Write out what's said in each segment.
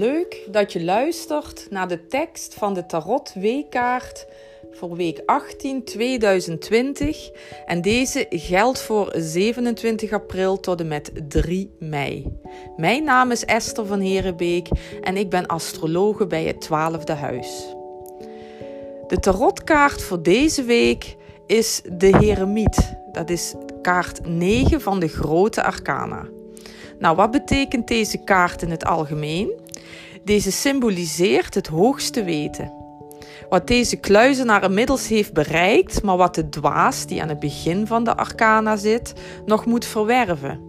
Leuk dat je luistert naar de tekst van de Tarot Weekkaart voor week 18 2020 en deze geldt voor 27 april tot en met 3 mei. Mijn naam is Esther van Herenbeek en ik ben astrologe bij het 12e huis. De tarotkaart voor deze week is de Heremiet. Dat is kaart 9 van de grote arcana. Nou, wat betekent deze kaart in het algemeen? Deze symboliseert het hoogste weten. Wat deze kluizenaar inmiddels heeft bereikt, maar wat de dwaas die aan het begin van de arcana zit, nog moet verwerven.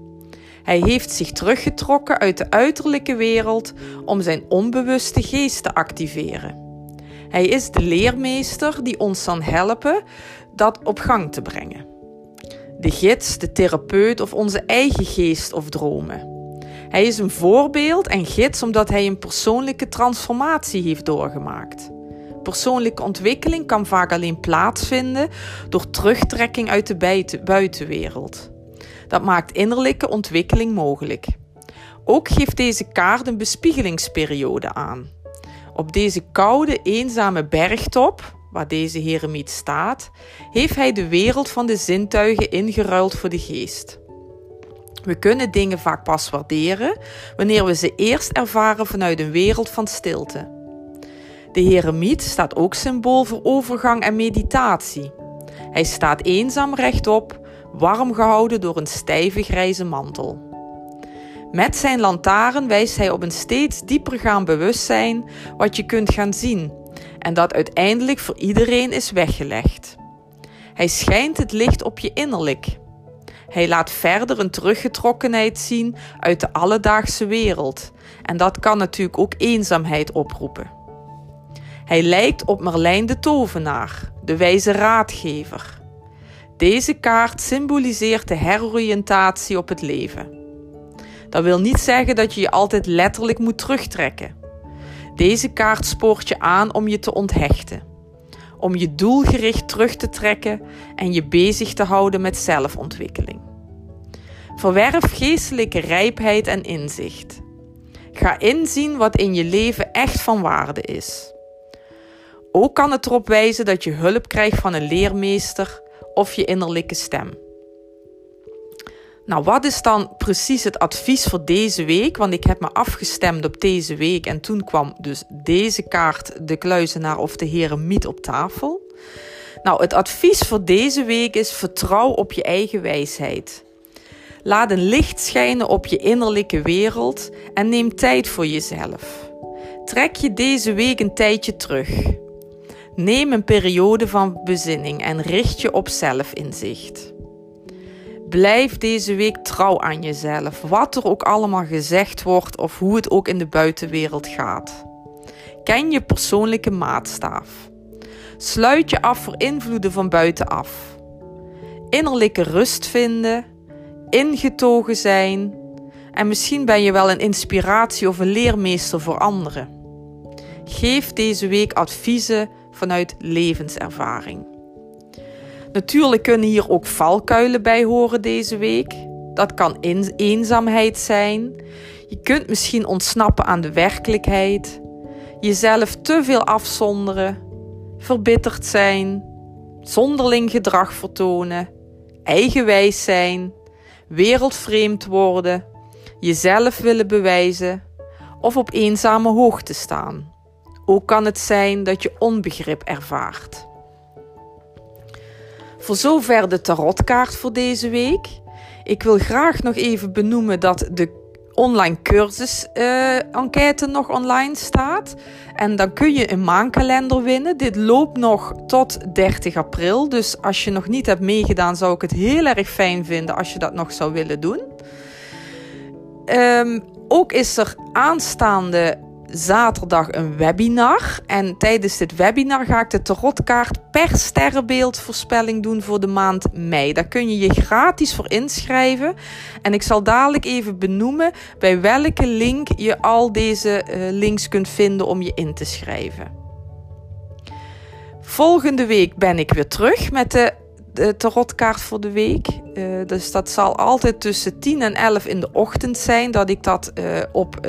Hij heeft zich teruggetrokken uit de uiterlijke wereld om zijn onbewuste geest te activeren. Hij is de leermeester die ons kan helpen dat op gang te brengen. De gids, de therapeut of onze eigen geest of dromen. Hij is een voorbeeld en gids omdat hij een persoonlijke transformatie heeft doorgemaakt. Persoonlijke ontwikkeling kan vaak alleen plaatsvinden door terugtrekking uit de buitenwereld. Dat maakt innerlijke ontwikkeling mogelijk. Ook geeft deze kaart een bespiegelingsperiode aan. Op deze koude, eenzame bergtop, waar deze heremiet staat, heeft hij de wereld van de zintuigen ingeruild voor de geest. We kunnen dingen vaak pas waarderen wanneer we ze eerst ervaren vanuit een wereld van stilte. De heremiet staat ook symbool voor overgang en meditatie. Hij staat eenzaam rechtop, warm gehouden door een stijve grijze mantel. Met zijn lantaarn wijst hij op een steeds diepergaand bewustzijn wat je kunt gaan zien en dat uiteindelijk voor iedereen is weggelegd. Hij schijnt het licht op je innerlijk. Hij laat verder een teruggetrokkenheid zien uit de alledaagse wereld en dat kan natuurlijk ook eenzaamheid oproepen. Hij lijkt op Merlijn de tovenaar, de wijze raadgever. Deze kaart symboliseert de heroriëntatie op het leven. Dat wil niet zeggen dat je je altijd letterlijk moet terugtrekken. Deze kaart spoort je aan om je te onthechten, om je doelgericht terug te trekken en je bezig te houden met zelfontwikkeling. Verwerf geestelijke rijpheid en inzicht. Ga inzien wat in je leven echt van waarde is. Ook kan het erop wijzen dat je hulp krijgt van een leermeester of je innerlijke stem. Nou, wat is dan precies het advies voor deze week? Want ik heb me afgestemd op deze week en toen kwam dus deze kaart, de kluizenaar of de heremiet op tafel. Nou, het advies voor deze week is vertrouw op je eigen wijsheid. Laat een licht schijnen op je innerlijke wereld en neem tijd voor jezelf. Trek je deze week een tijdje terug. Neem een periode van bezinning en richt je op zelfinzicht. Blijf deze week trouw aan jezelf, wat er ook allemaal gezegd wordt of hoe het ook in de buitenwereld gaat. Ken je persoonlijke maatstaaf. Sluit je af voor invloeden van buitenaf. Innerlijke rust vinden, ingetogen zijn en misschien ben je wel een inspiratie of een leermeester voor anderen. Geef deze week adviezen vanuit levenservaring. Natuurlijk kunnen hier ook valkuilen bij horen deze week. Dat kan eenzaamheid zijn. Je kunt misschien ontsnappen aan de werkelijkheid. Jezelf te veel afzonderen. Verbitterd zijn. Zonderling gedrag vertonen. Eigenwijs zijn. Wereldvreemd worden. Jezelf willen bewijzen. Of op eenzame hoogte staan. Ook kan het zijn dat je onbegrip ervaart. Voor zover de tarotkaart voor deze week. Ik wil graag nog even benoemen dat de online cursus uh, enquête nog online staat. En dan kun je een maankalender winnen. Dit loopt nog tot 30 april. Dus als je nog niet hebt meegedaan, zou ik het heel erg fijn vinden als je dat nog zou willen doen. Um, ook is er aanstaande zaterdag een webinar. En tijdens dit webinar ga ik de tarotkaart per sterrenbeeldvoorspelling doen voor de maand mei. Daar kun je je gratis voor inschrijven. En ik zal dadelijk even benoemen bij welke link je al deze uh, links kunt vinden om je in te schrijven. Volgende week ben ik weer terug met de de tarotkaart voor de week. Uh, dus dat zal altijd tussen 10 en 11 in de ochtend zijn dat ik dat uh, op uh,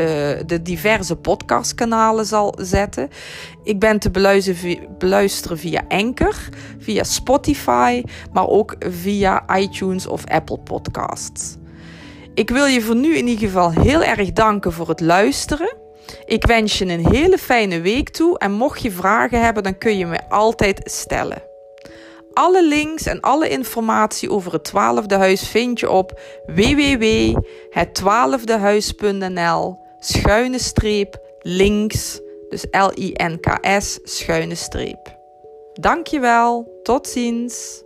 de diverse podcastkanalen zal zetten. Ik ben te beluisteren via Anchor, via Spotify, maar ook via iTunes of Apple Podcasts. Ik wil je voor nu in ieder geval heel erg danken voor het luisteren. Ik wens je een hele fijne week toe en mocht je vragen hebben, dan kun je me altijd stellen. Alle links en alle informatie over het twaalfde huis vind je op www.hetwaalfdehuis.nl schuine streep links, dus L-I-N-K-S schuine streep. Dankjewel, tot ziens.